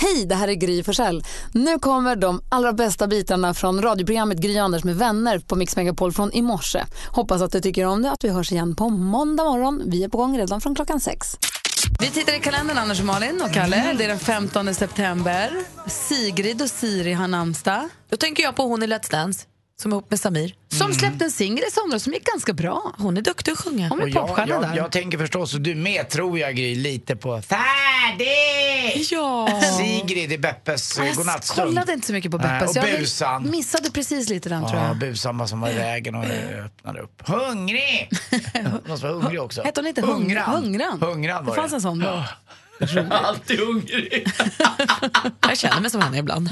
Hej, det här är Gry Forssell. Nu kommer de allra bästa bitarna från radioprogrammet Gry Anders med vänner på Mix Megapol från i morse. Hoppas att du tycker om det att vi hörs igen på måndag morgon. Vi är på gång redan från klockan sex. Vi tittar i kalendern, Anders och Malin och Kalle. Det är den 15 september. Sigrid och Siri har namnsdag. Då tänker jag på hon i Let's Dance som är ihop med Samir. Som släppte en singel i somras som gick ganska bra. Hon är duktig att sjunga. Hon är Och jag, popstjärna jag, där. jag tänker förstås, och du med tror jag Gry, lite på Färdig! Ja. Sigrid i Beppes jag godnattstund. kollade inte så mycket på Beppes. och Jag busan. missade precis lite den tror Ja, jag. busan var som var i vägen och öppnade upp. Hungrig! Någon som var hungrig också. Hette hon inte Hung- Hungran? Hungran? Hungran var Det fanns en sån då. Alltid hungrig. Jag känner mig som henne ibland.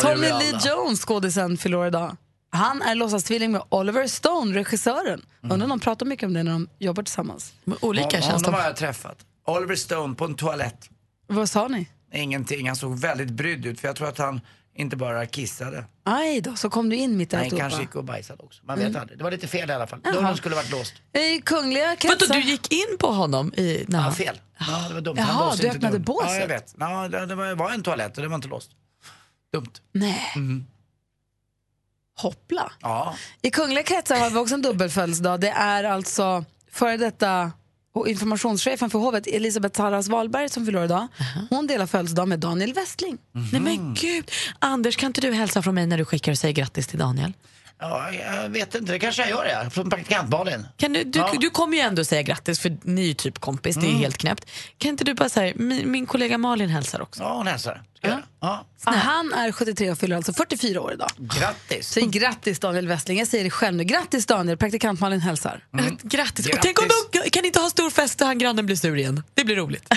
Tommy Lee Jones, skådisen, fyller år idag. Han är låtsastvilling med Oliver Stone, regissören. Undrar om de pratar mycket om det när de jobbar tillsammans. Men Olika känns Honom de. har jag träffat. Oliver Stone på en toalett. Vad sa ni? Ingenting. Han såg väldigt brydd ut för jag tror att han inte bara kissade. Aj då, så kom du in mitt i alltihopa. kanske gick och bajsade också. Man vet aldrig. Det var lite fel i alla fall. Jaha. Dörren skulle varit låst. I kungliga kretsar... du gick in på honom i... Ja, fel. Ja, det var dumt. Jaha, du inte öppnade dörren. båset. Ja, jag vet. Ja, det, det var- var en toalett och det var inte låst. Dumt. Nej. Mm. Hoppla. Ja. I kungliga kretsar har vi också en dubbelfödelsedag. Det är alltså före detta och informationschefen för hovet, Elisabeth Tarras Wahlberg, som fyller idag. Hon delar födelsedag med Daniel Westling. Nej men gud. Anders, kan inte du hälsa från mig när du skickar och säger grattis till Daniel? Ja, jag vet inte. Det kanske jag gör det. Från praktikant-Malin. Kan du, du, Ja. du kommer ju ändå säga grattis för ju typ kompis, det är helt knäppt. Kan inte du bara säga, min, min kollega Malin hälsar också. Ja, hon hälsar. Ja. Ja, han är 73 och fyller alltså 44 år idag. Grattis. Säg grattis Daniel Westling. Jag säger det själv nu. Grattis Daniel, praktikant Malin hälsar. Äh, Grattis. Grattis. Tänk om de kan inte ha stor fest och han grannen blir sur igen. Det blir roligt.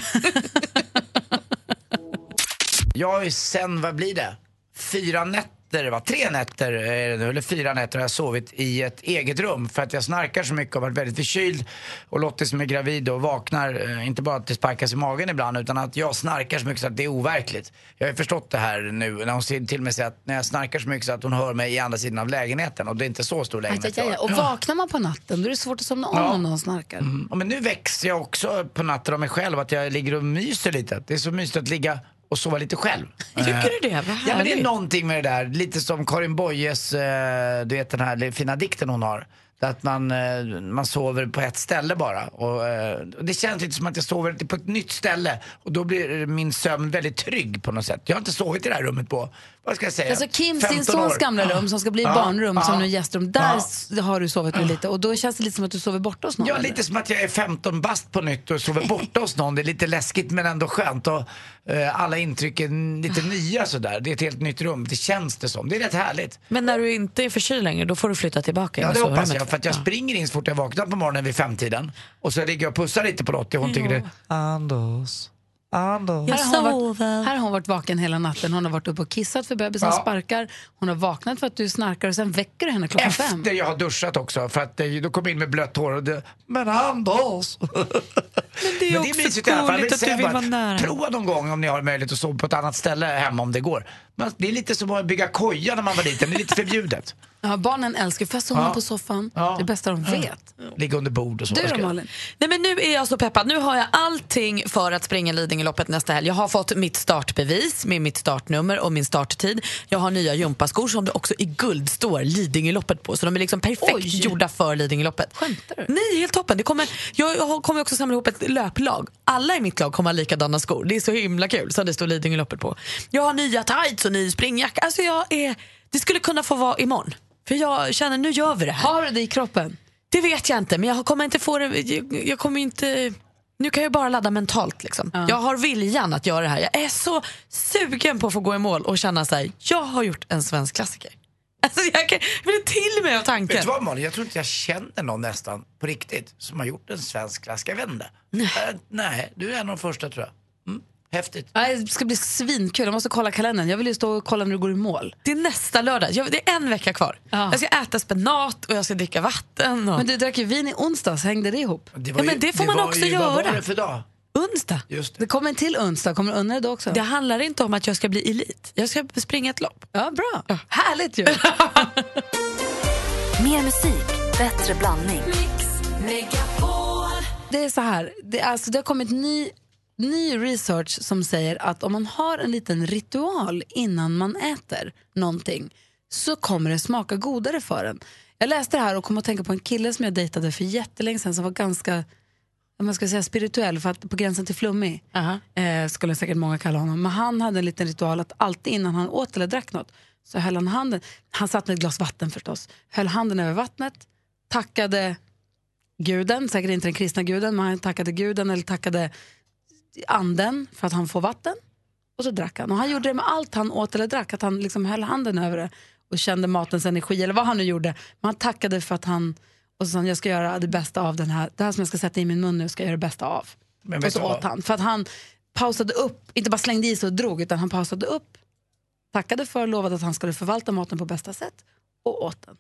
Jag har ju sen, vad blir det? Fyra nätter, va? Tre nätter, nu, eller fyra nätter har jag sovit i ett eget rum för att jag snarkar så mycket och varit väldigt förkyld. Och Lottie som är gravid och vaknar, eh, inte bara att det sparkas i magen ibland utan att jag snarkar så mycket så att det är overkligt. Jag har ju förstått det här nu när hon säger till mig så att när jag snarkar så mycket så att hon hör mig i andra sidan av lägenheten och det är inte så stor Aj, lägenhet. aj, aj. har. Och vaknar man på natten då är det svårt att somna om Ja. om någon snarkar. Ja, men nu växer jag också på natten av mig själv, att jag ligger och myser lite. Det är så mysigt att ligga och sova lite själv. Tycker du det? Vad Ja men det är någonting med det där, lite som Karin Boyes, eh, du vet den här fina dikten hon har. Att man, eh, man sover på ett ställe bara. Och, eh, och det känns lite som att jag sover på ett nytt ställe. Och då blir min sömn väldigt trygg på något sätt. Jag har inte sovit i det här rummet på, vad ska jag säga, Alltså Kim, 15 sin sons gamla rum som ska bli Ja, barnrum, som ja, nu gästrum, där s- har du sovit nu lite och då känns det lite som att du sover borta hos någon. Ja, eller? lite som att jag är 15 bast på nytt och sover borta hos någon. Det är lite läskigt men ändå skönt. Och, eh, alla intryck är lite nya sådär. Det är ett helt nytt rum, det känns det som. Det är rätt härligt. Men när du inte är förkyld längre, då får du flytta tillbaka Ja, det hoppas jag. För att jag Ja. springer in så fort jag vaknar på morgonen vid femtiden. Och så ligger jag och pussar lite på Lottie och hon tycker det... Anders, Här har, hon varit, här har hon varit vaken hela natten. Hon har varit uppe och kissat för bebisen Ja. sparkar. Hon har vaknat för att du snarkar och sen väcker du henne klockan fem. Efter jag har duschat också, för att eh, då kom jag in med blött hår och det, Men Anders! Men det är också mysigt i alla fall. gulligt att du vill bara, vara nära. Prova någon gång om ni har möjlighet att sova på ett annat ställe hemma om det går. Det är lite som att bygga koja när man var liten, det är lite förbjudet. Ja, barnen älskar jag somna Ja. på soffan? Ja. Det är det bästa de vet. Ligga under bord och så. Du då Malin? Nej, men nu är jag så peppad. Nu har jag allting för att springa Lidingöloppet nästa helg. Jag har fått mitt startbevis med mitt startnummer och min starttid. Jag har nya gympaskor som det också i guld står Lidingöloppet på. Så de är liksom perfekt Oj. gjorda för Lidingöloppet. Skämtar du? Nej, helt toppen. Det kommer, jag jag kommer också samla ihop ett löplag. Alla i mitt lag kommer ha likadana skor. Det är så himla kul. Så det står Lidingöloppet på. Jag har nya tights och ny springjacka. Alltså jag är, det skulle kunna få vara imorgon. För jag känner, nu gör vi det här. Har du det i kroppen? Det vet jag inte, men jag kommer inte få det... Jag, jag kommer inte... Nu kan jag bara ladda mentalt. Liksom. Jag har viljan att göra det här. Jag är så sugen på att få gå i mål och känna så här, jag har gjort en svensk klassiker. Alltså jag, kan, jag blir till mig av tanken. Vet du vad Malin, jag tror inte jag känner någon nästan på riktigt som har gjort en svensk klassiker. Jag vet inte. Nej. nej, du är en av de första tror jag. Häftigt. Nej, Det ska bli svinkul. Jag måste kolla kalendern. Jag vill ju stå och kolla när du går i mål. Det är nästa lördag. Jag, det är en vecka kvar. Ja. Jag ska äta spenat och jag ska dricka vatten. Och... Men du drack ju vin i onsdags. Hängde det ihop? Det Ja, men det får man var också ju, Vad göra. var det för dag? Onsdag. Just det. Det kommer en till onsdag. Kommer du dig då också? Det handlar inte om att jag ska bli elit. Jag ska springa ett lopp. Ja, bra. Härligt ju. Mer musik, bättre blandning. Det är så här, det, är alltså, det har kommit ny, ny research som säger att om man har en liten ritual innan man äter någonting så kommer det smaka godare för en. Jag läste det här och kom att tänka på en kille som jag dejtade för jättelänge sedan som var ganska man ska säga spirituell, för att på gränsen till flummig eh, skulle säkert många kalla honom. Men han hade en liten ritual att alltid innan han åt eller drack något så höll han handen, han satt med ett glas vatten förstås, höll handen över vattnet, tackade guden, säkert inte den kristna guden, men han tackade guden eller tackade anden för att han får vatten. Och så drack han. Och han gjorde det med allt han åt eller drack, att han liksom höll handen över det och kände matens energi eller vad han nu gjorde. Men han tackade för att han, och så sa han, jag ska göra det bästa av den här, det här som jag ska sätta i min mun nu ska jag göra det bästa av. Men och så åt han. För att han pausade upp, inte bara slängde i sig och drog, utan han pausade upp, tackade för, lovade att han skulle förvalta maten på bästa sätt och åt den.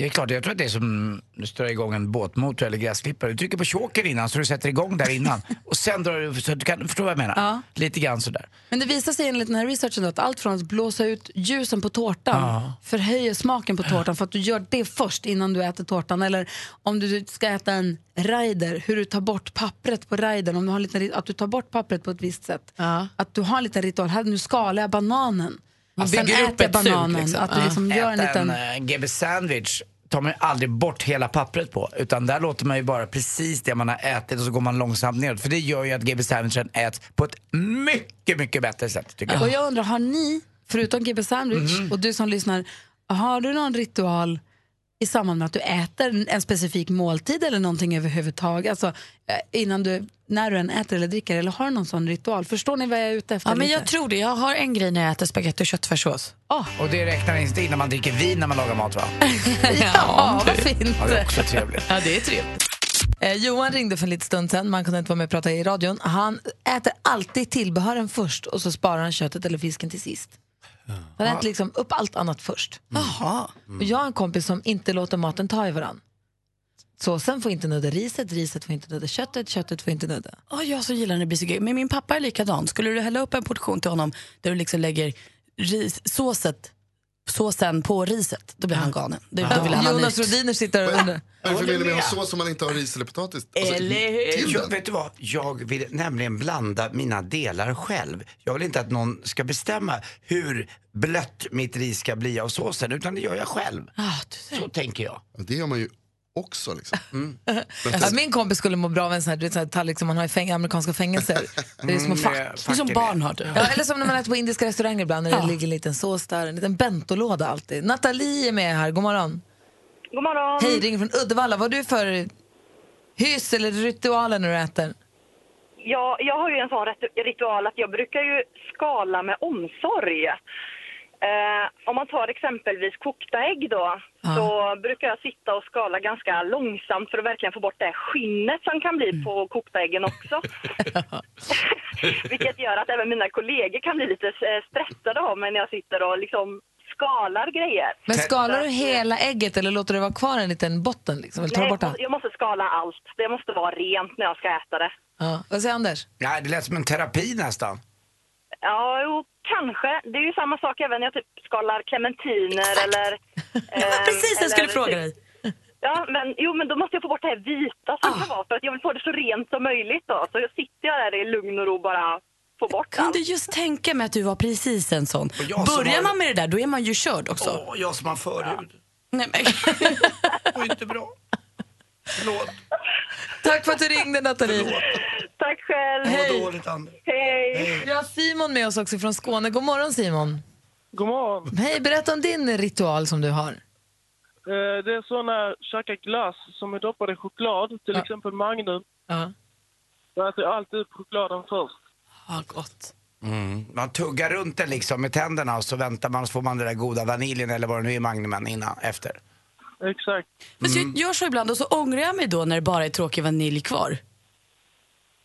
Det är klart, jag tror att det är som du störa igång en båtmotor eller gräsklippare. Du trycker på choken innan så du sätter igång där innan. och sen drar du, så du kan förstå vad jag menar? Ja. Lite grann sådär. Men det visar sig enligt den här researchen då att allt från att blåsa ut ljusen på tårtan förhöjer smaken på tårtan för att du gör det först innan du äter tårtan. Eller om du ska äta en rider, hur du tar bort pappret på ridern. Om du har en liten, att du tar bort pappret på ett visst sätt. Ja. Att du har en liten ritual. Här, nu skalar jag bananen. Man Sen bygger upp äter jag ett bananen. liksom. Att du Ja. liksom gör en liten... en äh, GB sandwich tar man ju aldrig bort hela pappret på. Utan där låter man ju bara precis det man har ätit och så går man långsamt neråt. För det gör ju att GB sandwichen äts på ett mycket, mycket bättre sätt tycker jag. Och jag undrar, har ni, förutom GB Sandwich Mhm. och du som lyssnar, har du någon ritual i samband med att du äter en specifik måltid eller någonting överhuvudtaget? Alltså, eh, innan du, när du än äter eller dricker, eller har någon sån ritual? Förstår ni vad jag är ute efter? Ja, men lite? jag tror det. Jag har en grej när jag äter spagetti och köttfärssås. Och det räknar inte in när man dricker vin när man lagar mat va? ja, vad fint. Ja, det är också trevligt. Ja, det är trevligt. Eh, Johan ringde för en liten stund sedan, man kunde inte vara med och prata i radion. Han äter alltid tillbehören först och så sparar han köttet eller fisken till sist. Han äter liksom upp allt annat först. Jaha. Och jag har en kompis som inte låter maten ta i varann. Såsen får inte nudda riset, riset får inte nudda köttet, köttet får inte nudda. Ja, jag så gillar när det blir så gött. Men min pappa är likadan. Skulle du hälla upp en portion till honom där du liksom lägger ris, såset, såsen på riset, då blir han galen. Då, då vill han ha Jonas nytt. Rodiner sitter och undrar. Vad är det för mening med att ha sås om man inte har ris eller potatis? Alltså, Eller hur? Jag, vet du vad? Jag vill nämligen blanda mina delar själv. Jag vill inte att någon ska bestämma hur blött mitt ris ska bli av såsen, utan det gör jag själv. Ah, du ser. Så tänker jag. Ja, Det gör man ju också. Liksom. Mm. Ja, min kompis skulle må bra av en sån här, du vet, sån här tallrik som man har i fäng, amerikanska fängelser. Det är små fack. Mm, Det är som barn har du. Ja, eller som när man äter på indiska restauranger ibland när det ligger en liten sås där, en liten bentolåda alltid. Nathalie är med här, god morgon. God morgon. Hej, ringer från Uddevalla. Vad har du för hyss eller ritualer när du äter? Ja, jag har ju en sån rit- ritual att jag brukar ju skala med omsorg. Eh, om man tar exempelvis kokta ägg då, så brukar jag sitta och skala ganska långsamt för att verkligen få bort det skinnet som kan bli på kokta äggen också. Vilket gör att även mina kollegor kan bli lite eh, stressade av mig när jag sitter och liksom skalar grejer. Men skalar du hela ägget eller låter du vara kvar en liten botten? Liksom, eller tar du Nej, bort allt? jag måste skala allt. Det måste vara rent när jag ska äta det. Ja. Vad säger Anders? Ja, det lät som en terapi nästan. Ja, jo, kanske. Det är ju samma sak även när jag typ skalar clementiner eller... ehm, Precis, jag skulle fråga typ- dig. Ja, men, jo, men då måste jag få bort det här vita som kan vara för att jag vill få det så rent som möjligt då. Så jag sitter jag där i lugn och ro bara få bort Kunde allt. just tänka mig att du var precis en sån. Och jag Börjar har- man med det där, då är man ju körd också. Åh, jag som har förhud. Nej, men. Det var inte bra. Förlåt. Tack för att du ringde Nathalie. Tack själv. Var dåligt Anders. Hej. Vi har Simon med oss också från Skåne. God morgon Simon. God morgon. Hej, berätta om din ritual som du har. Eh, Det är så när jag käkar glass som är doppad i choklad, till Ja. exempel Magnum. Ja. Då äter jag alltid upp chokladen först. Ja, gott. Mm. Man tuggar runt den liksom med tänderna och så väntar man så får man den där goda vaniljen eller vad det nu är i Magnumen innan, efter. Exakt. Men så jag gör så ibland och så ångrar jag mig då när det bara är tråkig vanilj kvar.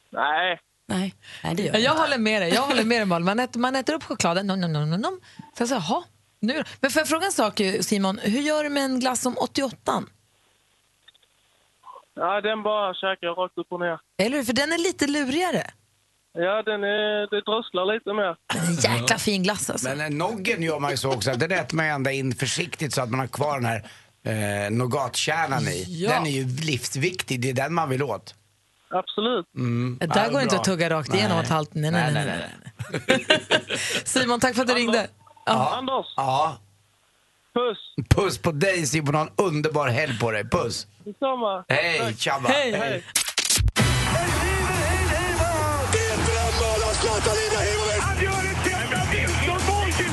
Nej, Nej, Nej det gör Ja, jag inte. håller med dig. Jag håller med dig Malin. Man äter, man äter upp chokladen, nom, nom, nom, nom. Sen så, jaha, nu då? Men får jag fråga en sak Simon, hur gör du med en glass som 88? Ja, den bara käkar jag rakt upp och ner. Eller hur? För den är lite lurigare. Ja, den är, det dröslar lite mer. En jäkla fin glass alltså. Men eh, noggen gör man ju så också, den äter man ända in försiktigt så att man har kvar den här eh, nougatkärnan i. Ja. Den är ju livsviktig, det är den man vill åt. Absolut. Mm. Det där går inte att tugga rakt igenom ett halvt... Nej, nej, nej. nej, nej. Simon, tack för att du ringde. Ja. Anders, Ja. puss. Puss på dig Simon, ha en underbar helg på dig. Puss! Detsamma. Hej, tjabba! Hej, hej.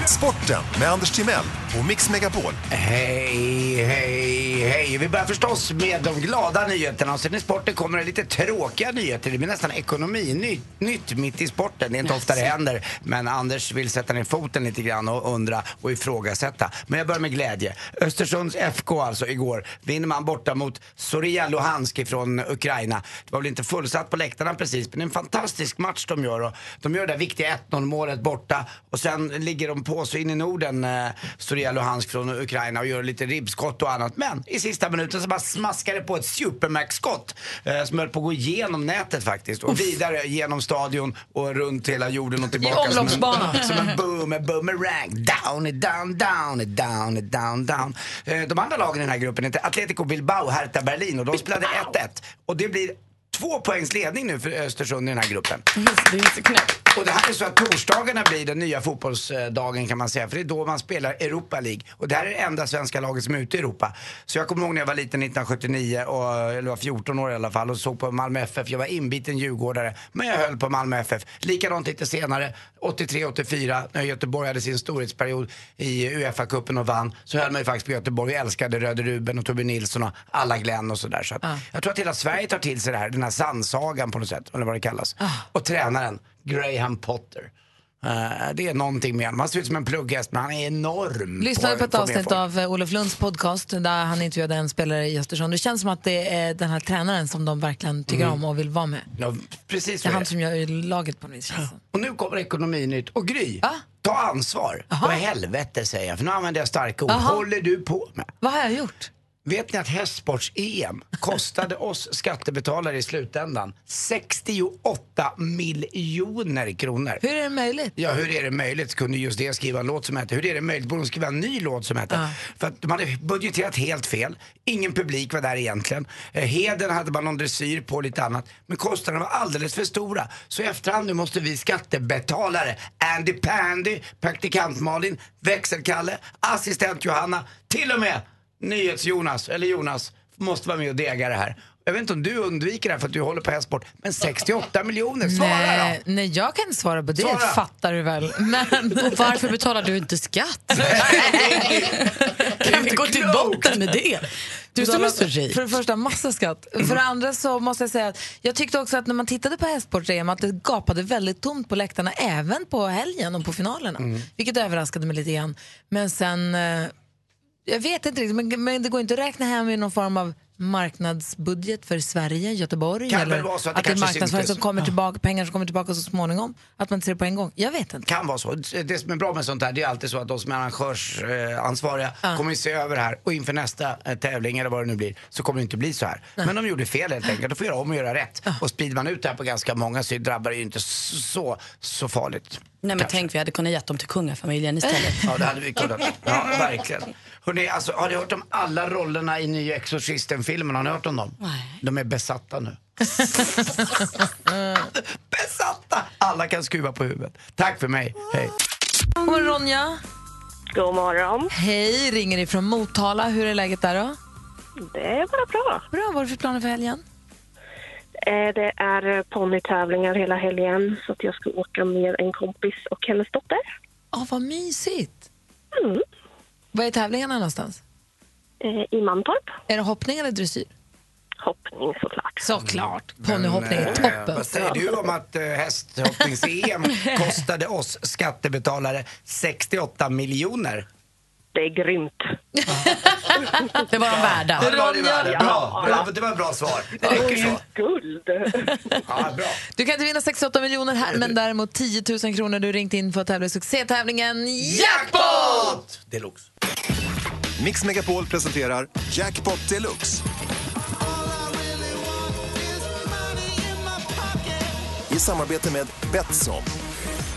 Sporten med Anders Timell och Mix Megapol. Hej, hej, hej. Vi börjar förstås med de glada nyheterna. Och sen i sporten kommer det lite tråkiga nyheter. Det blir nästan ekonomi nytt, nytt mitt i sporten. Det är inte ofta det händer. Men Anders vill sätta ner foten lite grann och undra och ifrågasätta. Men jag börjar med glädje. Östersunds FK alltså igår vinner man borta mot Zoria Luhansk från Ukraina. Det var väl inte fullsatt på läktarna precis, men det är en fantastisk match de gör. Och de gör det där viktiga 1-0 målet borta och sen ligger de på så in i Norden, eh, Zoria Luhansk från Ukraina och gör lite ribbskott och annat. Men i sista minuten så bara smaskar det på ett supermax-skott eh, som höll på att gå igenom nätet faktiskt och vidare genom stadion och runt hela jorden och tillbaka. som en- omloppsbana. Som en boom, en boomerang. Down it down, down it down it down, down. Eh, De andra lagen i den här gruppen heter Atletico Bilbao, Hertha Berlin och de spelade 1-1. Och det blir två poängs ledning nu för Östersund i den här gruppen. Det är så knäppt. Och det här är så att torsdagarna blir den nya fotbollsdagen kan man säga. För det är då man spelar Europa League. Och det här är det enda svenska laget som är ute i Europa. Så jag kommer ihåg när jag var liten 1979, och, eller var 14 år i alla fall, och såg på Malmö FF. Jag var inbiten djurgårdare, men jag höll på Malmö FF. Likadant lite senare, 83-84, när Göteborg hade sin storhetsperiod i Uefa-cupen och vann, så höll man ju faktiskt på Göteborg. Jag älskade Röde Ruben och Tobbe Nilsson och alla Glenn och sådär. Så att jag tror att hela Sverige tar till sig det här, den här sannsagan på något sätt, eller vad det kallas. Och tränaren, Graham Potter. Eh, det är någonting med honom. Han ser ut som en plugghäst men han är enorm. Lyssnade på ett få med avsnitt folk. av eh, Olof Lunds podcast där han intervjuade en spelare i Östersund. Det känns som att det är den här tränaren som de verkligen tycker Mm. om och vill vara med. Ja, precis Det är han det. som gör laget på något vis. Och nu kommer Ekonominytt. Och Gry, ta ansvar. Vad helvete säger jag, för nu använder jag starka ord. Aha. håller du på med? Vad har jag gjort? Vet ni att hästsports-EM kostade oss skattebetalare i slutändan 68 miljoner kronor? Hur är det möjligt? Ja, hur är det möjligt? Kunde just det skriva en låt som hette Hur är det möjligt? Borde de skriva en ny låt som hette? För att de hade budgeterat helt fel. Ingen publik var där egentligen. Eh, Heden hade bara någon dressyr på och lite annat. Men kostnaderna var alldeles för stora. Så i efterhand nu måste vi skattebetalare, Andy Pandy, praktikant Malin, växelkalle, assistent Johanna, till och med NyhetsJonas, eller Jonas, måste vara med och dega det här. Jag vet inte om du undviker det här för att du håller på hästsport, men 68 miljoner, svara nej, då! nej, jag kan inte svara på det, Svara. fattar du väl. Men Och varför betalar du inte skatt? kan vi gå till botten med det? Du som är så rik. För det första, massa skatt. För det andra så måste jag säga att jag tyckte också att när man tittade på hästsports-EM att det gapade väldigt tomt på läktarna även på helgen och på finalerna. Vilket överraskade mig lite grann. Men sen, eh, jag vet inte riktigt, men, men det går inte att räkna hem i någon form av marknadsbudget för Sverige, Göteborg Kan eller väl vara så att det att det är kanske marknadsföring som kommer tillbaka, pengar som kommer tillbaka så småningom. Att man inte ser det på en gång. Jag vet inte. Kan vara så. Det som är bra med sånt här, det är alltid så att de som är arrangörsansvariga kommer ju se över det här och inför nästa eh, tävling eller vad det nu blir så kommer det inte bli så här. Men de gjorde fel helt enkelt. De får göra om och göra rätt. Och sprider man ut det här på ganska många så drabbar det ju inte så, så farligt. Nej men tänk vi hade kunnat ge dem till kungafamiljen istället. Ja, det hade vi kunnat. Ja, verkligen. Hörrni, alltså, har ni hört om alla rollerna i nya Exorcisten-filmen? Har ni hört om dem? Nej. De är besatta nu. besatta! Alla kan skruva på huvudet. Tack för mig. Hej. God morgon Ronja. God morgon. Hej, ringer ifrån Motala. Hur är läget där då? Det är bara bra. Bra, vad har du för planer för helgen? Eh, Det är ponnytävlingar hela helgen så att jag ska åka med en kompis och hennes dotter. Ja, vad mysigt. Mm. Var är tävlingarna någonstans? Eh, I Mantorp. Är det hoppning eller dressyr? Hoppning såklart. Såklart. Ponnyhoppning är eh, toppen. Vad säger du om att uh, hästhoppnings-EM kostade oss skattebetalare 68 miljoner? Det är grymt. det var de värda. Ja, det var det värda. Bra. Ja. bra. Det var ett bra svar. Det räcker så. Guld. Ja, bra. Du kan inte vinna 68 miljoner här, men däremot 10 000 kronor du ringt in för att tävla i succétävlingen Jackpot! Deluxe. Mix Megapol presenterar Jackpot Deluxe. I samarbete med Betsson.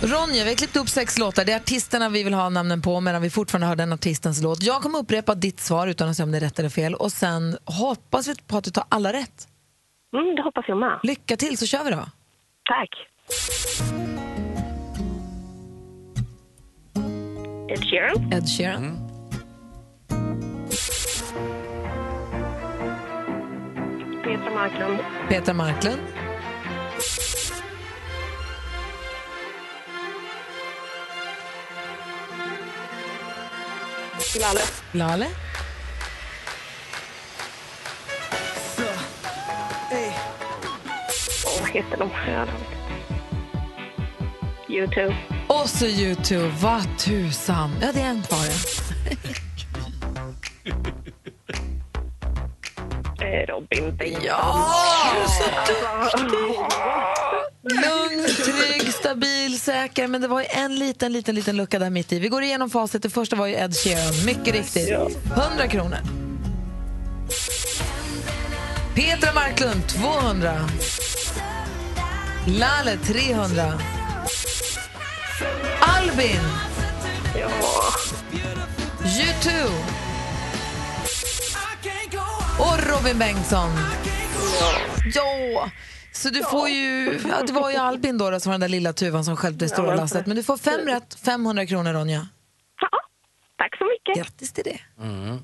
Ronja, vi har klippt upp sex låtar. Det är artisterna vi vill ha namnen på medan vi fortfarande hör den artistens låt. Jag kommer upprepa ditt svar utan att säga om det är rätt eller fel och sen hoppas vi på att du tar alla rätt. Mm, det hoppas jag med. Lycka till så kör vi då. Tack. Ed Sheeran. Ed Sheeran. Petra Marklund. Petra Marklund. Lalle. Lale. Åh, vad heter de? Ja, YouTube. Och så Youtube. Vad tusan. Ja, det är en kvar. Eh, Robin Bengtsson. Ja, du är så duktig. Stabil, säker. Men det var ju en liten, liten, liten lucka där mitt i. Vi går igenom facit. Det första var ju Ed Sheeran. Mycket riktigt. 100 kronor. Petra Marklund, 200. Lale, 300. Albin. Ja. U2. Och Robin Bengtsson. Ja. Så du får ju, ja, det var ju Albin då, då som var den där lilla tuvan som stjälpte det stora Ja, lasset. Men du får fem rätt, 500 kronor Ronja. Tack så mycket. Grattis till det. Mm.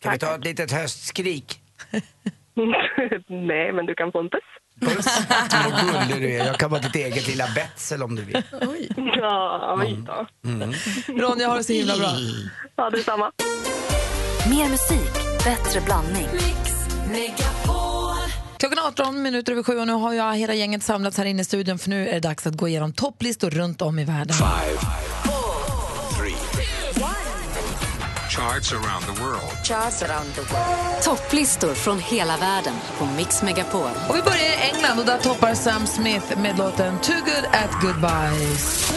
Ska vi ta ett litet höstskrik? Nej, men du kan få en puss. Vad gullig du är. Jag kan vara ditt eget lilla Betzel om du vill. Ja, oj då. Ronja, har det så himla bra. Ja, detsamma. Mer musik, bättre blandning. Klockan 18 minuter över sju och nu har jag hela gänget samlats här inne i studion för nu är det dags att gå igenom topplistor runt om i världen. Charts around the world. Charts around the world. Topplistor från hela världen på Mix Megapol. Och vi börjar i England och där toppar Sam Smith med låten Too Good At Goodbyes.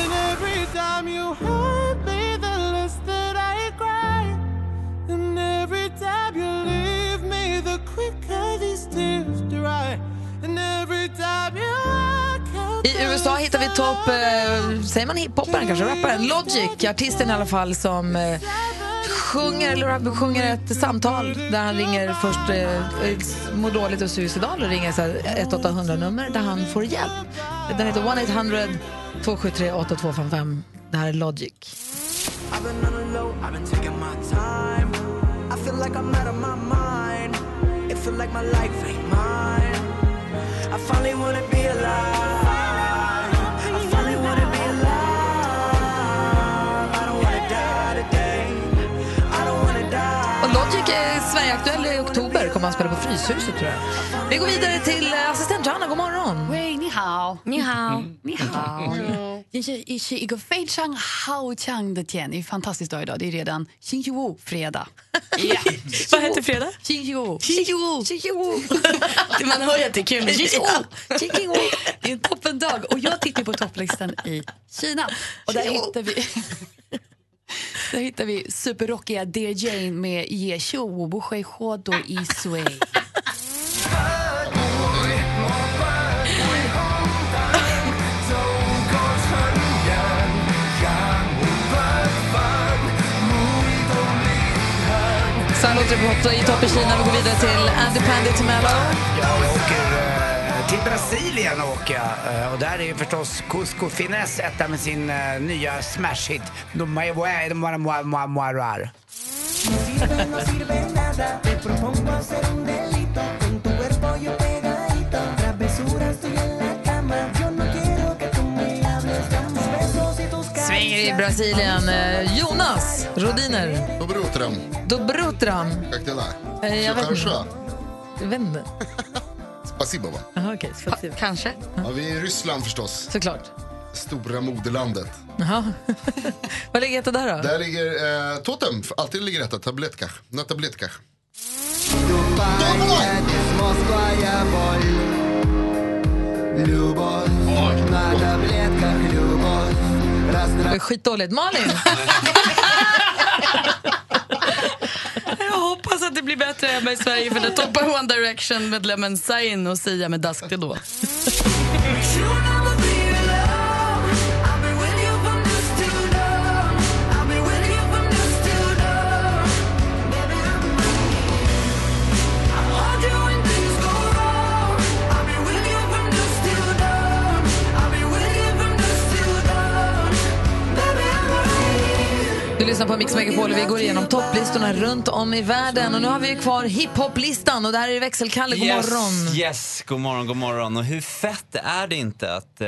I USA hittar vi topp, eh, säger man hiphoparen kanske, rapparen Logic, artisten i alla fall som eh, sjunger, eller sjunger ett samtal där han ringer först, eh, mår dåligt och suicidal och ringer så här 1-800-nummer där han får hjälp. Den heter 1-800-273-8255. Det här är Logic. I've been on be alive Sverigeaktuell i oktober. Kommer han spela på Fryshuset, tror jag. Vi går vidare till eh, assistent Johanna. God morgon. Wei, ni hao. Ni hao. Mm. Ni hao. Det är en fantastisk dag idag. Det är redan Xinjiu fredag. Ja. Vad heter fredag? Xinjiu. Xinjiu. Xinjiu. Man hör ju att det är kul med Xinjiu. Det är en toppendag. Och jag tittar på topplistan i Kina. Och där hittar vi... Där hittar vi superrockiga DJ med Ye Xiu, Wu Shui Huo Do Yi Sui. Så här låter det på, i topp i Kina. Vi går vidare till Andy Pandy eh, till Brasilien och åka. Och där är ju förstås Cusco Finess etta med sin nya smash-hit Moaroar. Svänger i Brasilien. Jonas Rodiner. Dobrotram. Dobrotram. Jag vet inte. Spasibova. Aha, okay, spasibo. Kanske. Ja, vi är i Ryssland förstås. Såklart. Stora moderlandet. Jaha. Var ligger det där då? Där ligger eh, Totem. Alltid ligger detta. Tabletkach. Det tabletkach. Skitdåligt. Malin! Hoppas att det blir bättre hemma i Sverige för det toppar One Direction-medlemmen Zayn och Sia med Dusk till då. Lyssnar på Mix Megapol och vi går igenom topplistorna runt om i världen. Och nu har vi kvar hiphop-listan och där är det växelkalle. God morgon! Yes, god morgon, god morgon. Och hur fett är det inte att eh,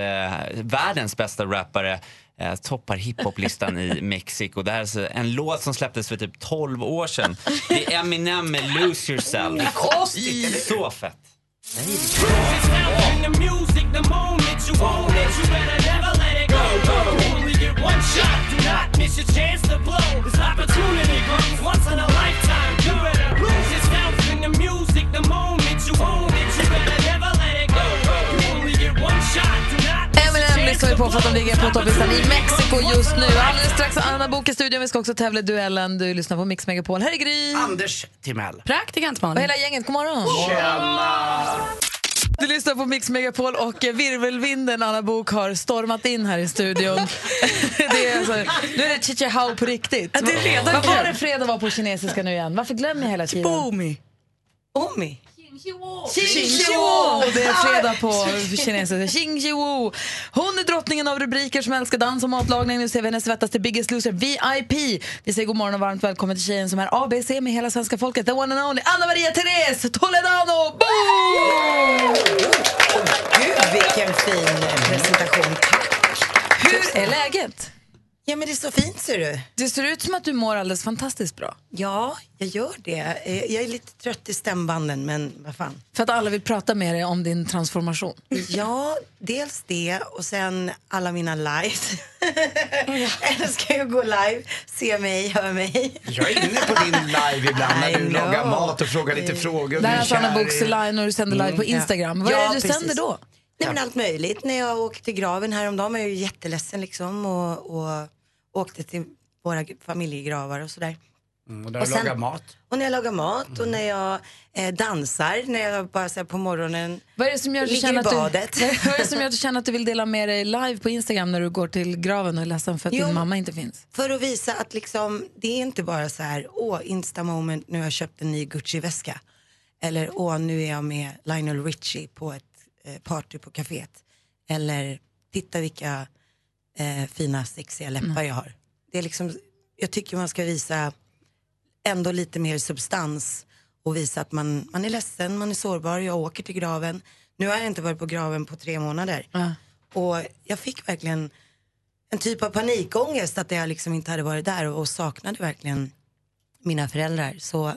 världens bästa rappare eh, toppar hiphoplistan i Mexiko. Det här är en låt som släpptes för typ 12 år sedan. Det är Eminem med Lose Yourself. Det är konstigt, eller hur? Så fett. Eminem lyssnar vi på för att de ligger på topplistan i Mexiko just nu. Alldeles strax Anna Bok i studion. Vi ska också tävla i duellen. Du lyssnar på Mix Megapol. Här är Gry. Anders Timell. Praktikant Och hela gänget, god morgon. Du lyssnar på Mix Megapol och virvelvinden Anna Bok har stormat in här i studion. det är alltså, nu är det chichahao på riktigt. Ja, det är redan Vad var det fredag var på kinesiska nu igen? Varför glömmer jag hela tiden? Bomi. Omi. Xingqiwo! Det är fredag på kinesiska. Xingqiwo. Hon är drottningen av rubriker som älskar dans och matlagning. Nu ser vi henne svettas till Biggest Loser VIP. Vi säger god morgon och varmt välkommen till tjejen som är ABC med hela svenska folket. The one and only Anna Maria Therese Toledano. Boom! Gud, vilken fin presentation. Hur är läget? Ja, men det är så fint ser du. Det ser ut som att du mår alldeles fantastiskt bra. Ja, jag gör det. Eh, Jag är lite trött i stämbanden, men vad fan. För att alla vill prata med dig om din transformation. Ja, dels det och sen alla mina lives. Älskar ju att gå live, se mig, höra mig. Jag är inne på din live ibland när I du lagar mat och frågar lite frågor. och Det här du är Anna kär Boks i- live när du sänder live på Mm. Instagram. Vad Ja, är det du precis. sänder då? Nej, men allt möjligt. När jag åkte till graven häromdagen var jag ju jätteledsen liksom och, och åkte till våra familjegravar och sådär. Mm, och där Och du sen- lagar mat. Och när jag lagar mat och när jag eh, dansar, när jag bara så här, på morgonen Vad är det som gör att du ligger känner i att badet. du, vad är det som gör att du känner att du vill dela med dig live på Instagram när du går till graven och är ledsen för att Jo. din mamma inte finns? För att visa att liksom, det är inte bara så här, åh, insta moment, nu har jag köpt en ny Gucci-väska. Eller åh, nu är jag med Lionel Richie på ett party på kaféet. Eller titta vilka eh, fina sexiga läppar jag har. Det är liksom, jag tycker man ska visa ändå lite mer substans och visa att man, man är ledsen, man är sårbar, jag åker till graven. Nu har jag inte varit på graven på tre månader. Och jag fick verkligen en typ av panikångest att jag liksom inte hade varit där och, och saknade verkligen mina föräldrar. Så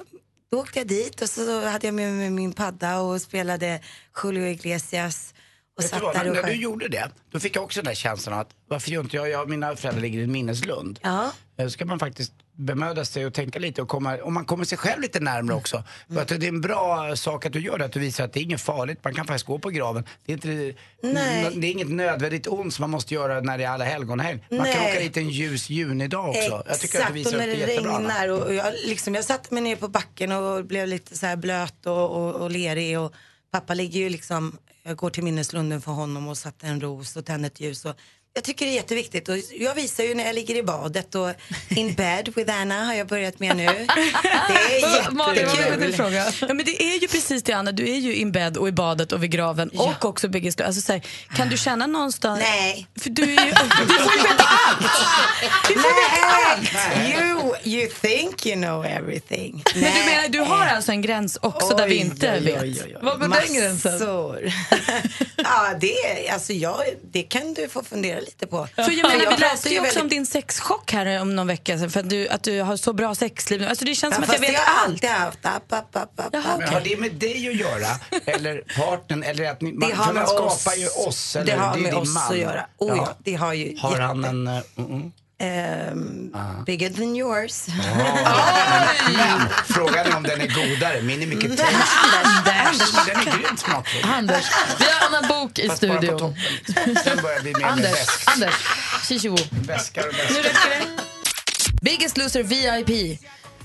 då åkte jag dit och så hade jag med mig min padda och spelade Julio Iglesias. Och satt vad, där och när du gjorde det, då fick jag också den där känslan att varför gör inte jag, jag mina föräldrar ligger i en minneslund. Ja. Eh, Så ska man faktiskt bemöda sig och tänka lite och komma, och man kommer sig själv lite närmare också. Mm. Det är en bra sak att du gör det, att du visar att det är inget farligt, man kan faktiskt gå på graven. Det är, inte, Nej. det är inget nödvändigt ont som man måste göra när det är alla helgonhelg. Man kan Nej. åka dit en ljus junidag också. Jag tycker att du visar och när det det regnar och, och jag, liksom, jag satte mig ner på backen och blev lite så blöt och, och, och lerig och pappa ligger ju liksom, jag går till minneslunden för honom och satte en ros och tände ett ljus och jag tycker det är jätteviktigt och jag visar ju när jag ligger i badet och in bed with Anna har jag börjat med nu. Det är jättekul. Ja, men det är ju precis det Anna, du är ju in bed och i badet och vid graven och också Biggest alltså, så här, Kan du känna någonstans... Nej. För du, är ju, du får ju veta allt! Du får veta allt! You, you think you know everything. Men du menar, du har alltså en gräns också där vi inte vet? Vad var den gränsen? ja, det, är- alltså jag, det kan du få fundera lite på. För jag menar, vi läste ju också väldigt- om din sexchock här om någon vecka sedan för att du, att du har så bra sexliv. Alltså det känns som Ja, att jag fast vet det har jag allt. alltid haft. App, app, app, app, app. Men har det med dig att göra? Eller partnern? Eller att ni, man, Det har man skapar oss- ju oss, eller det har är med din oss man. att göra. Oh, ja, det har ju Har jätte- han en... Uh, mm. Ehm, Bigger than yours. Men frågan är om den är godare. Min är mycket Mm. tänkst. Anders. Den är grymt smakfull. Anders, vi har Anna Bok i Fast studion. Sen börjar vi med, med Anders, väsk, Anders, Shishiwo. väskar och Nu väskar. räcker det. Biggest Loser VIP.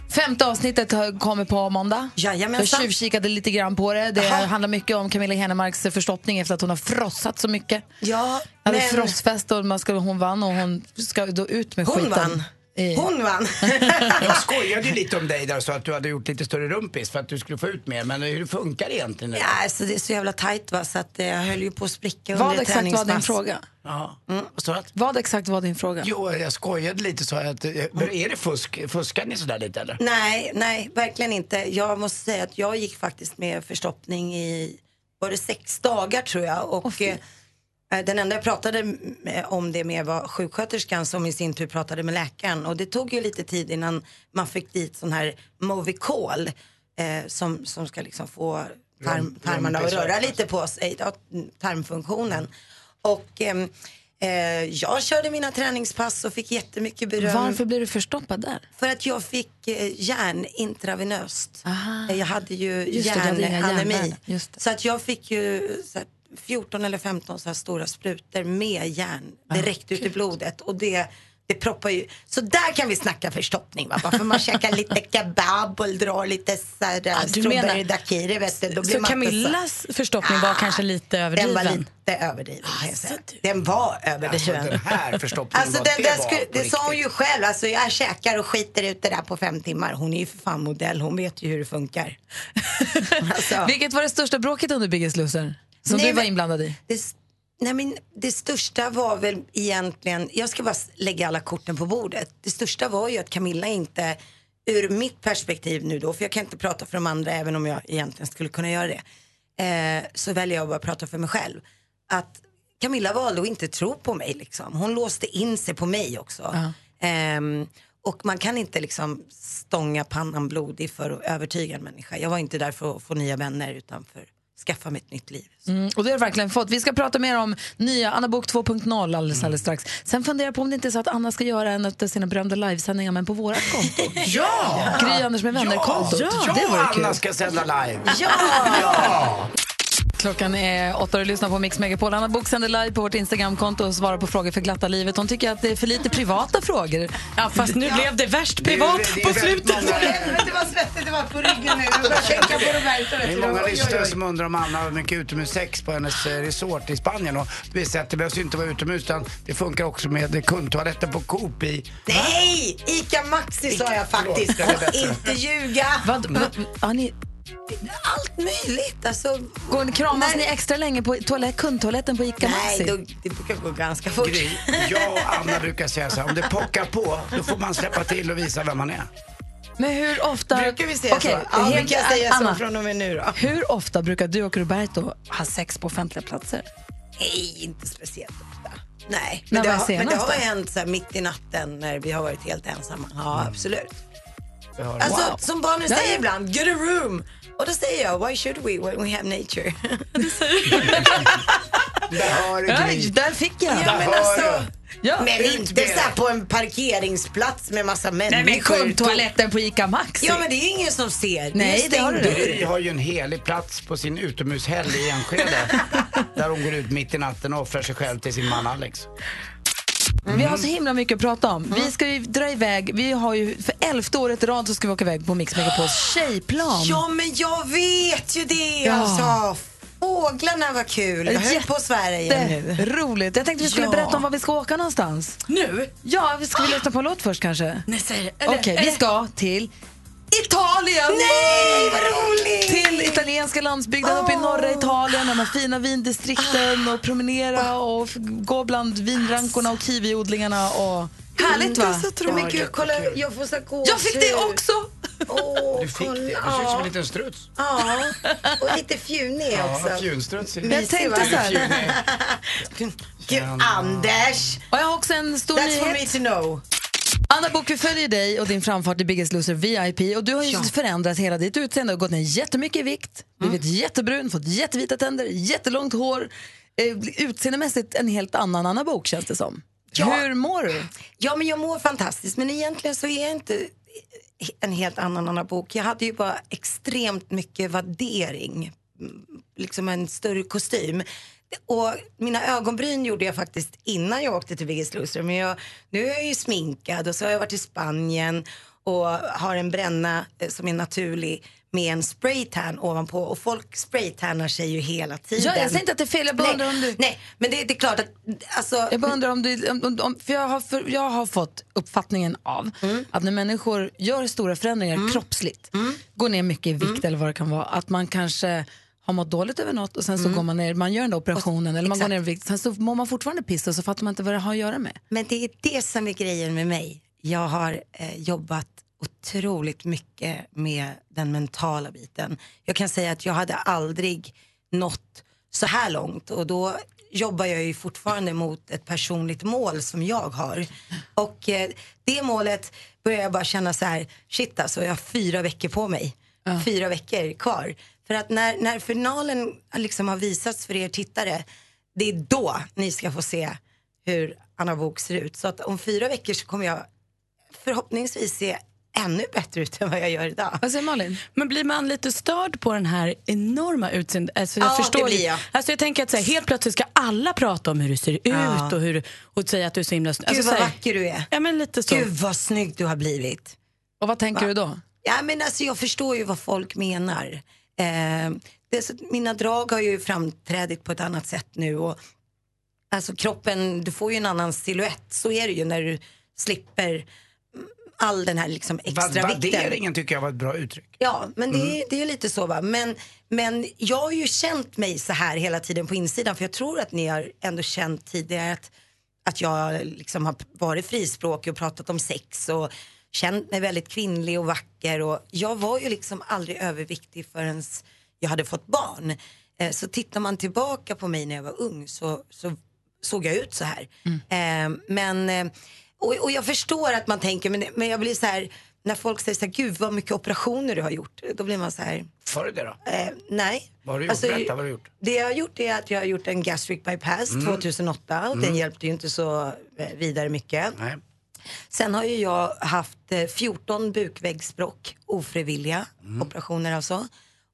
Femte avsnittet kommer på måndag. Jajamensan. Jag tjuvkikade lite grann på det. Det Aha. handlar mycket om Camilla Henemarks förstoppning efter att hon har frossat så mycket. Ja, hade men- frossfest och man skulle, hon vann och hon ska då ut med Hon skiten. vann. I- Hon vann. Jag skojade lite om dig där så att du hade gjort lite större rumpis för att du skulle få ut mer. Men hur funkar det egentligen? Ja, alltså det är så jävla tajt va, så att eh, jag höll ju på att spricka Vad under exakt var din fråga? Ja. Mm. Att, Vad exakt var din fråga? jo, jag skojade lite så att, eh, men är det fusk? Fuskar ni sådär lite eller? Nej, nej, verkligen inte. Jag måste säga att jag gick faktiskt med förstoppning i, var det sex dagar tror jag. Och eh, den enda jag pratade om det med var sjuksköterskan som i sin tur pratade med läkaren. Och det tog ju lite tid innan man fick dit sån här Movicol eh, som, som ska liksom få tarm, tarmarna att röra lite på sig, ja, tarmfunktionen. Och ehm, eh, jag körde mina träningspass och fick jättemycket beröm. Varför blev du förstoppad där? För att jag fick eh, järn intravenöst. Aha. Eh, Jag hade ju järnanemi. Så att jag fick ju så här, 14 eller 15 så här stora sprutor med järn direkt ut i blodet. Och det, det proppar ju. Så där kan vi snacka förstoppning. Va? För man käkar lite kebab och drar lite så du strawberry daiquiri. Vet du, då blir Så man Camillas förstoppning var kanske lite överdriven? Den var lite överdriven säga. Den var överdriven. Alltså, den här förstoppningen Alltså var- den, det var på det sa hon ju själv. Alltså jag käkar och skiter ut det där på fem timmar. Hon är ju för fan modell. Hon vet ju hur det funkar. alltså. Vilket var det största bråket under Biggest Loser? Som Nej, du var inblandad i? Det, nej men det största var väl egentligen, jag ska bara lägga alla korten på bordet. Det största var ju att Camilla inte, ur mitt perspektiv nu då, för jag kan inte prata för de andra även om jag egentligen skulle kunna göra det. Eh, så väljer jag att bara prata för mig själv. Att Camilla valde att inte tro på mig liksom. Hon låste in sig på mig också. Ehm, och man kan inte liksom stånga pannan blodig för att övertyga en människa. Jag var inte där för att få nya vänner utan för skaffa mig ett nytt liv. Mm, och det har du verkligen fått. Vi ska prata mer om nya Anna Bok 2.0 alldeles, Mm. alldeles strax. Sen funderar jag på om det inte är så att Anna ska göra en av sina berömda livesändningar men på vårat konto. Ja! Gry Anders med vänner-kontot. Ja, det vore Anna kul. ska sända live. Ja! ja! Klockan är åtta och du lyssnar på Mix Megapol. Anna Bok sänder live på vårt Instagramkonto och svarar på frågor för glatta livet. Hon tycker att det är för lite privata frågor. Ja, fast nu blev det värst Det är- privat det är på slutet. många- Helvete vad svettigt det var på ryggen nu. Jag på Roberto. Det är många lyssnare som undrar om Anna har mycket utomhussex på hennes eh, resort i Spanien. Och det visar att det behövs inte vara utomhus utan det funkar också med kundtoaletten på Coop i... Nej! Ica Maxi sa jag faktiskt. Förlåt, det. Inte ljuga. Vad, vad, har ni, Allt möjligt. Alltså, går, ni- kramas ni extra länge på toalett, kundtoaletten på Ica nej, Maxi? då, det brukar gå ganska fort. Gry, jag och Anna brukar säga så här, om det pockar på, då får man släppa till och visa vem man är. Men hur ofta... Brukar vi säga Okej, så? Ja, helt- kan säga Anna, så från och med nu då. Hur ofta brukar du och Roberto ha sex på offentliga platser? Nej, inte speciellt ofta. Nej, När men det, var har, men det senast har då? hänt så här, mitt i natten när vi har varit helt ensamma. Ja, absolut. Alltså, Wow. som barnen säger ja. ibland, get a room. Och då säger jag, why should we when we have nature? Där har du Oj, Gry. där fick jag. Ja, men alltså, Ja. men inte så här på en parkeringsplats med massa Nej, men människor. kundtoaletten på Ica Maxi. Ja, men det är ingen som ser. Nej, det har du stängt. rätt i. Gry har ju en helig plats på sin utomhushelg i Enskede. där hon går ut mitt i natten och offrar sig själv till sin man Alex. Vi har så himla mycket att prata om. Vi ska ju dra iväg. Vi har ju för elfte året i rad så ska vi åka iväg på Mix Megapols tjejplan. Ja, men jag vet ju det. Ja. Alltså, fåglarna var kul. Jag höll på igen nu. Roligt. Jag tänkte vi skulle Ja. berätta om var vi ska åka någonstans. Nu? Ja, vi ska vi lyssna på en låt först kanske? Nej, säg det. Okej, Eller- vi ska till Italien! Nej, vad roligt! Till italienska landsbygden uppe i norra Italien, de här fina vindistrikten och promenera och gå bland vinrankorna och kiwiodlingarna och... Härligt va? Nej, men gud, kolla, jag får så. Jag fick det också! Åh, Du fick det. Du kolla. ser ut som Ja. en liten struts. Ja, och lite fjunig också. Ja, fjunstruts. är det. Mysig, tänkte så här. Gud, Anders! Och jag har också en stor That's for me nyhet. to know. Anna Book, vi följer dig och din framfart i Biggest Loser VIP och du har ju förändrat hela ditt utseende och gått ner jättemycket i vikt, blivit jättebrun, fått jättevita tänder, jättelångt hår. Eh, utseendemässigt en helt annan Anna Book känns det som. Ja. Hur mår du? Ja, men jag mår fantastiskt. Men egentligen så är jag inte en helt annan Anna Bok. Jag hade ju bara extremt mycket värdering. Mm, Liksom en större kostym. Och mina ögonbryn gjorde jag faktiskt innan jag åkte till Biggest Loser. Men jag, nu är jag ju sminkad och så har jag varit i Spanien och har en bränna eh, som är naturlig med en spraytan ovanpå. Och folk spraytannar sig ju hela tiden. Ja, jag säger inte att det är fel, jag bara undrar om du... Nej, men det, det är klart att... Alltså, Jag bara undrar om du, om, om, för jag har, för jag har fått uppfattningen av Mm. att när människor gör stora förändringar kroppsligt, Mm. går ner mycket i vikt eller vad det kan vara, att man kanske har mått dåligt över något och sen så Mm. går man ner, man gör den där operationen eller man går exakt. ner i vikt, sen så mår man fortfarande piss och så fattar man inte vad det har att göra med. Men det är det som är grejen med mig. Jag har eh, jobbat otroligt mycket med den mentala biten. Jag kan säga att jag hade aldrig nått så här långt och då jobbar jag ju fortfarande mot ett personligt mål som jag har. Och eh, det målet börjar jag bara känna så här, shit alltså jag har fyra veckor på mig. Fyra veckor kvar. För att när, när finalen liksom har visats för er tittare, det är då ni ska få se hur Anna Bok ser ut. Så att om fyra veckor så kommer jag förhoppningsvis se ännu bättre ut än vad jag gör idag. Vad säger Malin? Men blir man lite störd på den här enorma utseendet? Alltså jag Ja, förstår det blir jag. Alltså jag tänker att så här, helt plötsligt ska alla prata om hur du ser Ja. ut och, hur, och säga att du är så himla snygg. Gud Alltså, vad här- vacker du är. Ja, men lite så. Gud vad snygg du har blivit. Och vad tänker Va? du då? Ja, men alltså, jag förstår ju vad folk menar. Eh, det mina drag har ju framträdit på ett annat sätt nu. Och, alltså kroppen, du får ju en annan silhuett. Så är det ju när du slipper all den här liksom extra vikten. Värderingen tycker jag var ett bra uttryck. Ja, men det, Mm. är, det är lite så va. Men, men jag har ju känt mig så här hela tiden på insidan. För jag tror att ni har ändå känt tidigare att, att jag liksom har varit frispråkig och pratat om sex och känt mig väldigt kvinnlig och vacker. Och jag var ju liksom aldrig överviktig förrän jag hade fått barn. Eh, så tittar man tillbaka på mig när jag var ung så, så såg jag ut så här. Eh, men, eh, och, och jag förstår att man tänker, men, men jag blir så här, när folk säger så här, gud vad mycket operationer du har gjort. Då blir man så här, Var det det då? eh, nej. Vad har du gjort? Alltså, Berätta vad du har gjort. Det jag har gjort är att jag har gjort en gastric bypass Mm. 2008 och den Mm. hjälpte ju inte så vidare mycket. Nej. Sen har ju jag haft eh, 14 bukväggsbråck, ofrivilliga Mm. operationer alltså.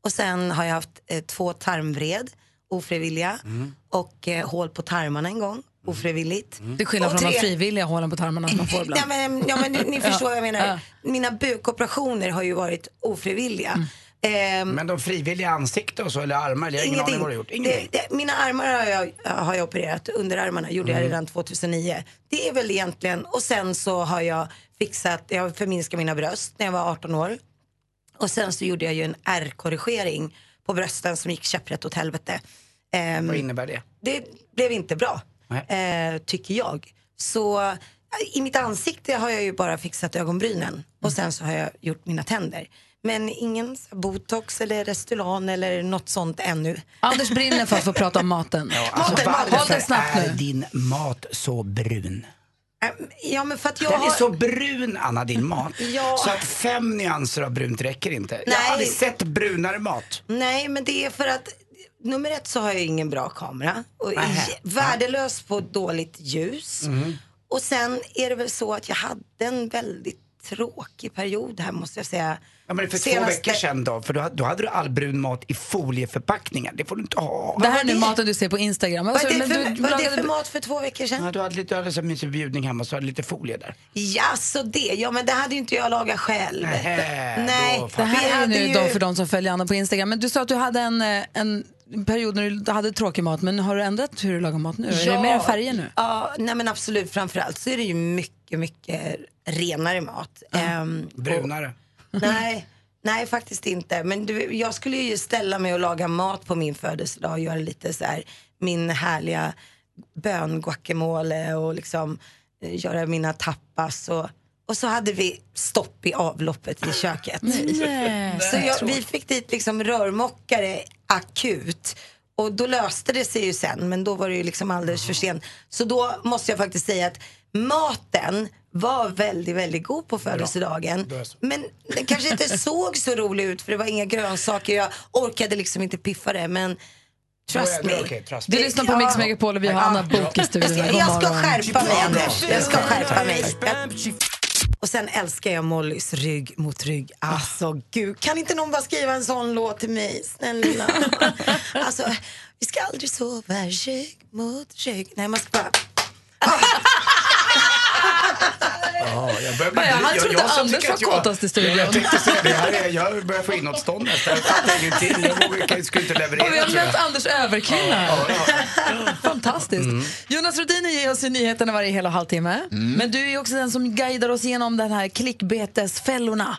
Och sen har jag haft eh, två tarmvred, ofrivilliga. Mm. Och eh, hål på tarmarna en gång, ofrivilligt. Det är skillnad Och från de tre- frivilliga hålen på tarmarna som man får ibland. Ja men, ja, men ni, ni förstår vad jag menar. Mina bukoperationer har ju varit ofrivilliga. Mm. Ehm, Men de frivilliga ansikte och så, eller armar, jag har ingen aning vad du gjort. Ingenting. Det, det, mina armar har jag, har jag opererat, underarmarna gjorde jag Mm. redan 2009. Det är väl egentligen, och sen så har jag fixat, jag har förminskat mina bröst när jag var 18 år. Och sen så gjorde jag ju en R-korrigering på brösten som gick käpprätt åt helvete. Ehm, Vad innebär det? det blev inte bra, eh, tycker jag. Så eh, i mitt ansikte har jag ju bara fixat ögonbrynen och sen så har jag gjort mina tänder. Men ingen botox eller Restylane eller något sånt ännu. Anders brinner för att få prata om maten. Alltså, Maten, Håll det snabbt är nu. din mat så brun? Ja men för att jag Den är har... så brun, Anna, din mat. Ja. Så att fem nyanser av brunt räcker inte. Jag Nej. har aldrig sett brunare mat. Nej men det är för att nummer ett så har jag ingen bra kamera. Och Nähä. j- värdelös på dåligt ljus. Mm. Och sen är det väl så att jag hade en väldigt tråkig period här måste jag säga. Ja, men för två Senaste- veckor sedan då, för då, hade- då hade du all brun mat i folieförpackningar. Det får du inte ha. Det här är nu maten du ser på Instagram. Vad är det men för, du vad är det för mat för två veckor sedan? Ja, du hade lite, du hade så mysig bjudning hemma så hade lite folie där. Ja, så det. Ja, men det hade ju inte jag lagat själv. Nähä, Nej, då Det här är nu ju- då för de som följer Anna på Instagram. Men du sa att du hade en, eh, en period när du hade tråkig mat. Men har du ändrat hur du lagar mat nu? Är det mer färger nu? Ja, nej men absolut. Framförallt så är det ju mycket, mycket renare mat. Ehm, Brunare. nej, nej faktiskt inte. Men du, jag skulle ju ställa mig och laga mat på min födelsedag och göra lite så här min härliga bönguacamole och liksom eh, göra mina tapas och Och så hade vi stopp i avloppet i köket. Nej. Så jag, vi fick dit liksom rörmokare akut. Och då löste det sig ju sen, men då var det ju liksom alldeles för sent. Så då måste jag faktiskt säga att maten var väldigt, väldigt god på födelsedagen. Men den kanske inte såg så rolig ut för det var inga grönsaker. Jag orkade liksom inte piffa det, men trust me. trust Du lyssnar på Mix Megapol och vi har Anna Bok i studion. Jag ska, jag skärpa mig Anders. Jag ska skärpa mig. Jag- Och sen älskar jag Mollys rygg mot rygg. Alltså gud, kan inte någon bara skriva en sån låt till mig? Snälla. Alltså, vi ska aldrig sova rygg mot rygg. Nej, man ska bara... Ja, jag börjar Ja, han jag- trodde jag som Anders var jag- kåtast i studion. Jag tänkte säga det. Jag börjar få inåtstånd nästan. Jag fattar ingenting. Jag vågar, jag skulle inte leverera. Och vi har mött Anders överkvinna här. Fantastiskt. Jonas Rhodiner ger oss nyheterna varje hel och halvtimme. Men du är också den som guidar oss igenom den här klickbetesfällorna.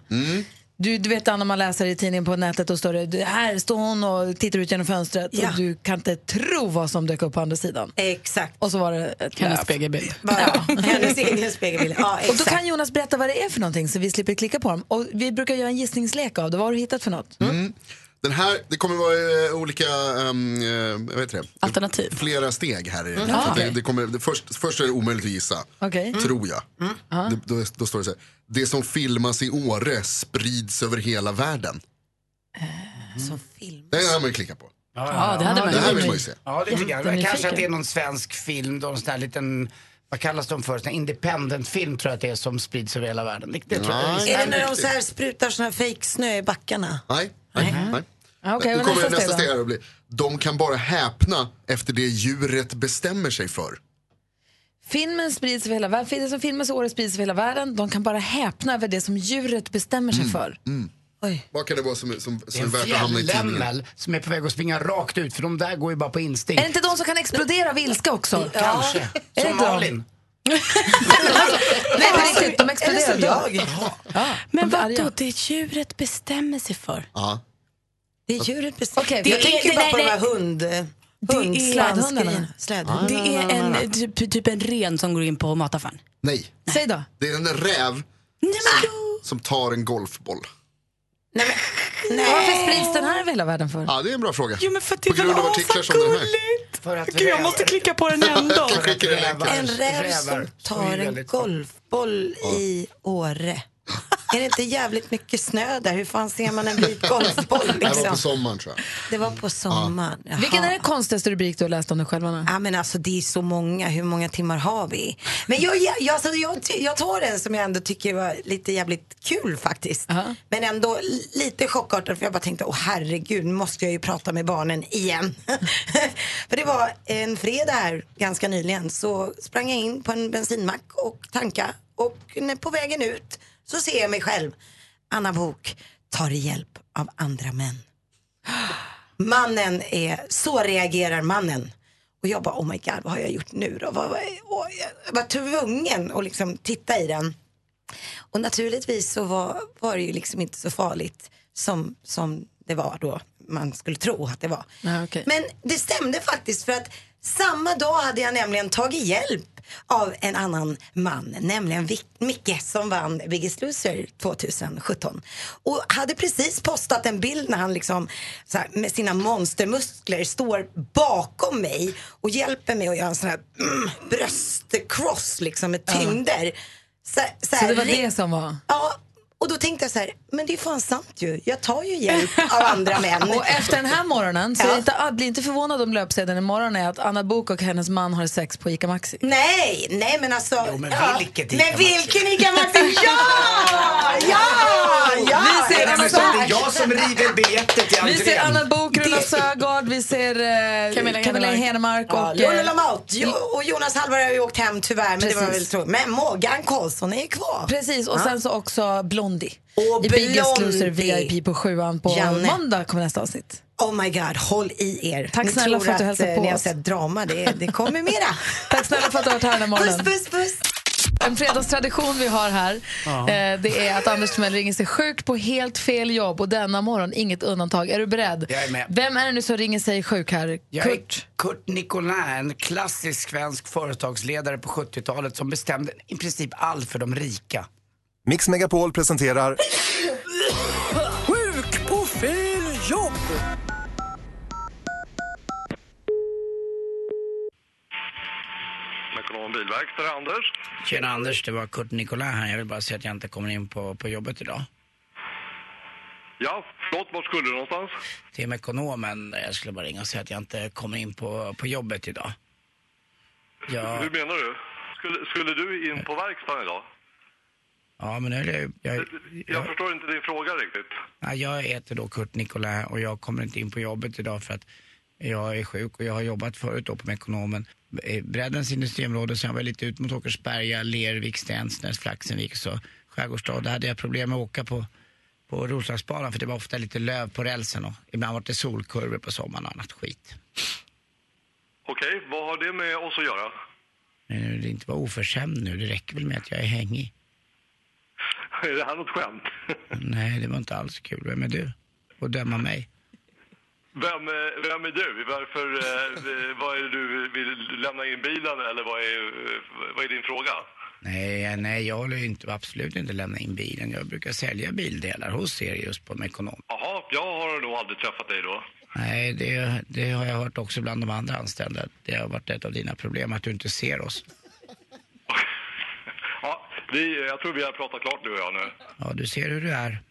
Du, du vet när man läser i tidningen på nätet och står det, "Det här står hon och tittar ut genom fönstret Ja. och du kan inte tro vad som dök upp på andra sidan. Exakt. Och så var det ett Hennes spegelbild. Bara, hennes egen spegelbild. Ja, Och då exakt. kan Jonas berätta vad det är för någonting så vi slipper klicka på dem. Och vi brukar göra en gissningslek av det. Vad har du hittat för något? Mm. Den här, det kommer vara eh, olika um, vad heter det? Alternativ. Flera steg här. i. Mm. Ja, det, det kommer, det först, först är det omöjligt att gissa, Okej. Mm. tror jag. Det, då, då står det så här, det som filmas i Åre sprids över hela världen. Som film. Det här har man ju klickat på. Ja, det hade man Det här vill man ju se. Ja, det tycker jag. Kanske att det är någon svensk film, då, en sån här liten, vad kallas de för? Sån här independent film tror jag att det är som sprids över hela världen. Det, det tror jag. Är det när de så här sprutar sån här fejksnö i backarna? Nej. Nej, nej. Ja, okej, nu kommer nästa nästa steg att bli, de kan bara häpna efter det djuret bestämmer sig för. Filmen sprids över hela världen. Det som filmas i Åre sprids över hela världen. De kan bara häpna över det som djuret bestämmer sig för. Oj. Vad kan det vara som, som, Det som är är en värt att hamna i tidningen? som är på väg att springa rakt ut för de där går ju bara på instinkt. Är det inte de som kan explodera av ilska också? Kanske. Är det Som inte de? Malin. Nej, på riktigt. De Eller exploderar. som Ja. jag. Ja. Men de är vad arga. då det djuret bestämmer sig för? Ja. Det är djuret bestämmer. Okej, Det jag jag tänker bara nej, på de nej. här hund... slädhundarna. Det är en typ, typ en ren som går in på mataffären. Nej, Säg då. det är en räv Nej, men, som tar en golfboll. Nej, men, nej. Varför sprids den här över hela världen för? Ja, det är en bra fråga. jo, men för att det På grund av artiklar som den här. För att Gud, jag måste klicka på den ändå. En räv som tar en golfboll i Åre. Är det inte jävligt mycket snö där? Hur fan ser man en vit golfboll? Det här var på Liksom? sommaren tror jag. Det var på sommaren. Jaha. Vilken är den konstigaste rubrik du har läst om dig själv, Anna? Ja, men alltså, det är så många. Hur många timmar har vi? Men jag, jag, jag, alltså, jag, jag tar en som jag ändå tycker var lite jävligt kul faktiskt. Ja. Men ändå li- lite chockartad för jag bara tänkte, åh herregud, nu måste jag ju prata med barnen igen. för det var en fredag här ganska nyligen så sprang jag in på en bensinmack och tanka och på vägen ut så ser jag mig själv. Anna Bok tar hjälp av andra män. Mannen är, så reagerar mannen. Och jag bara, oh my god, vad har jag gjort nu då? Vad, vad, och jag var tvungen att liksom titta i den. Och naturligtvis så var, var det ju liksom inte så farligt som, som det var då man skulle tro att det var. Ja, okej. Men det stämde faktiskt för att samma dag hade jag nämligen tagit hjälp av en annan man, nämligen Vic- Micke som vann Biggest Loser 2017. Och hade precis postat en bild när han liksom så här, med sina monstermuskler står bakom mig och hjälper mig att göra en sån här mm, bröstcross liksom med tyngder. Så, så, Så här, det var det som var... Ja, och då tänkte jag så här, men det är fan sant ju. Jag tar ju hjälp av andra män. Och efter den här morgonen, så Ja. är inte, bli inte förvånad om löpsedeln imorgon är att Anna Bok och hennes man har sex på ICA Maxi. Nej, nej men alltså. Jo, men ja. vilket Ica Men Maxi? vilken Ica Maxi? Ja! Ja! Ja! Vi ser men så exakt. det är jag som river biljetter till Vi ser entrén. Anna Bok, Runa Sögaard, vi ser eh, Camilla Camilla Henemark. Henemark Ja, och... Lola Lamotte jo, och Jonas Hallberg har ju åkt hem tyvärr men det var väl tråkigt. Men Morgan Karlsson är ju kvar. Precis, och sen så också Blondie. Och I Biggest. Loser VIP på sjuan på Janne. måndag kommer nästa avsnitt. Oh my god, håll i er. Tack Ni snälla för att du hälsade eh, på Ni har sett drama, det, det kommer mera. Tack snälla för att du har varit här den här Puss, morgonen. puss, puss. En fredagstradition vi har här eh, det är att Anders Timell ringer sig sjuk på helt fel jobb och denna morgon inget undantag. Är du beredd? Jag är med. Vem är det nu som ringer sig sjuk här? Jag är Kurt? Kurt Nicolin, en klassisk svensk företagsledare på 70-talet som bestämde i princip allt för de rika. Mix Megapol presenterar Sjuk på fel jobb! Mekonom bilverkstad, Anders. Tjena Anders, det var Kurt Nicolai här. Jag vill bara säga att jag inte kommer in på, på jobbet idag. Ja, förlåt, vart skulle du någonstans? Till Mekonomen. Jag skulle bara ringa och säga att jag inte kommer in på, på jobbet idag. Ja, Hur menar du? Skulle, skulle du in på verkstaden idag? Ja men nu är jag, jag, Jag förstår inte din fråga riktigt. ja, jag heter då Kurt Nicolai och jag kommer inte in på jobbet idag för att jag är sjuk och jag har jobbat förut då på Mekonomen. I Breddens industriområde så jag var lite ut mot Åkersberga, Lervik, Stensnäs, Flaxenvik så skärgårdsstad. Där hade jag problem med att åka på, på Roslagsbanan för det var ofta lite löv på rälsen och ibland var det solkurvor på sommaren och annat skit. Okej, vad har det med oss att göra? Nu, det inte vara oförskämd nu, det räcker väl med att jag är hängig. Är det här något skämt? Nej, det var inte alls kul. Vem är du? Och döma mig? Vem, eh, vem är du? Varför, eh, vad är det du vill lämna in bilen eller vad är, eh, vad är din fråga? Nej, nej, jag håller inte, absolut inte lämna in bilen. Jag brukar sälja bildelar hos er just på Mekonom. Jaha, jag har nog aldrig träffat dig då. Nej, det, det har jag hört också bland de andra anställda. Det har varit ett av dina problem, att du inte ser oss. Ja, vi, jag tror vi har pratat klart du och jag nu. Ja, du ser hur du är.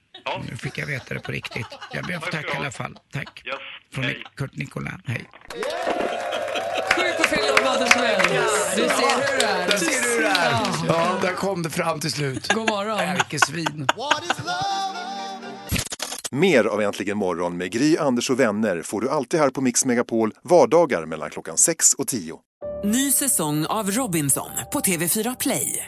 Nu fick jag veta det på riktigt. Jag ber att få tacka du i alla fall. Tack. Yes, Från hej. Kurt Nicolai. Hej. Sjuk på fel jobb, Timell. Du ser hur det är. Där ser du hur det är. Ja, där kom det fram till slut. God morgon. Ärkesvin. Mer av Äntligen morgon med Gry, Anders och vänner får du alltid här på Mix Megapol vardagar mellan klockan 6 och 10. Ny säsong av Robinson på TV4 Play.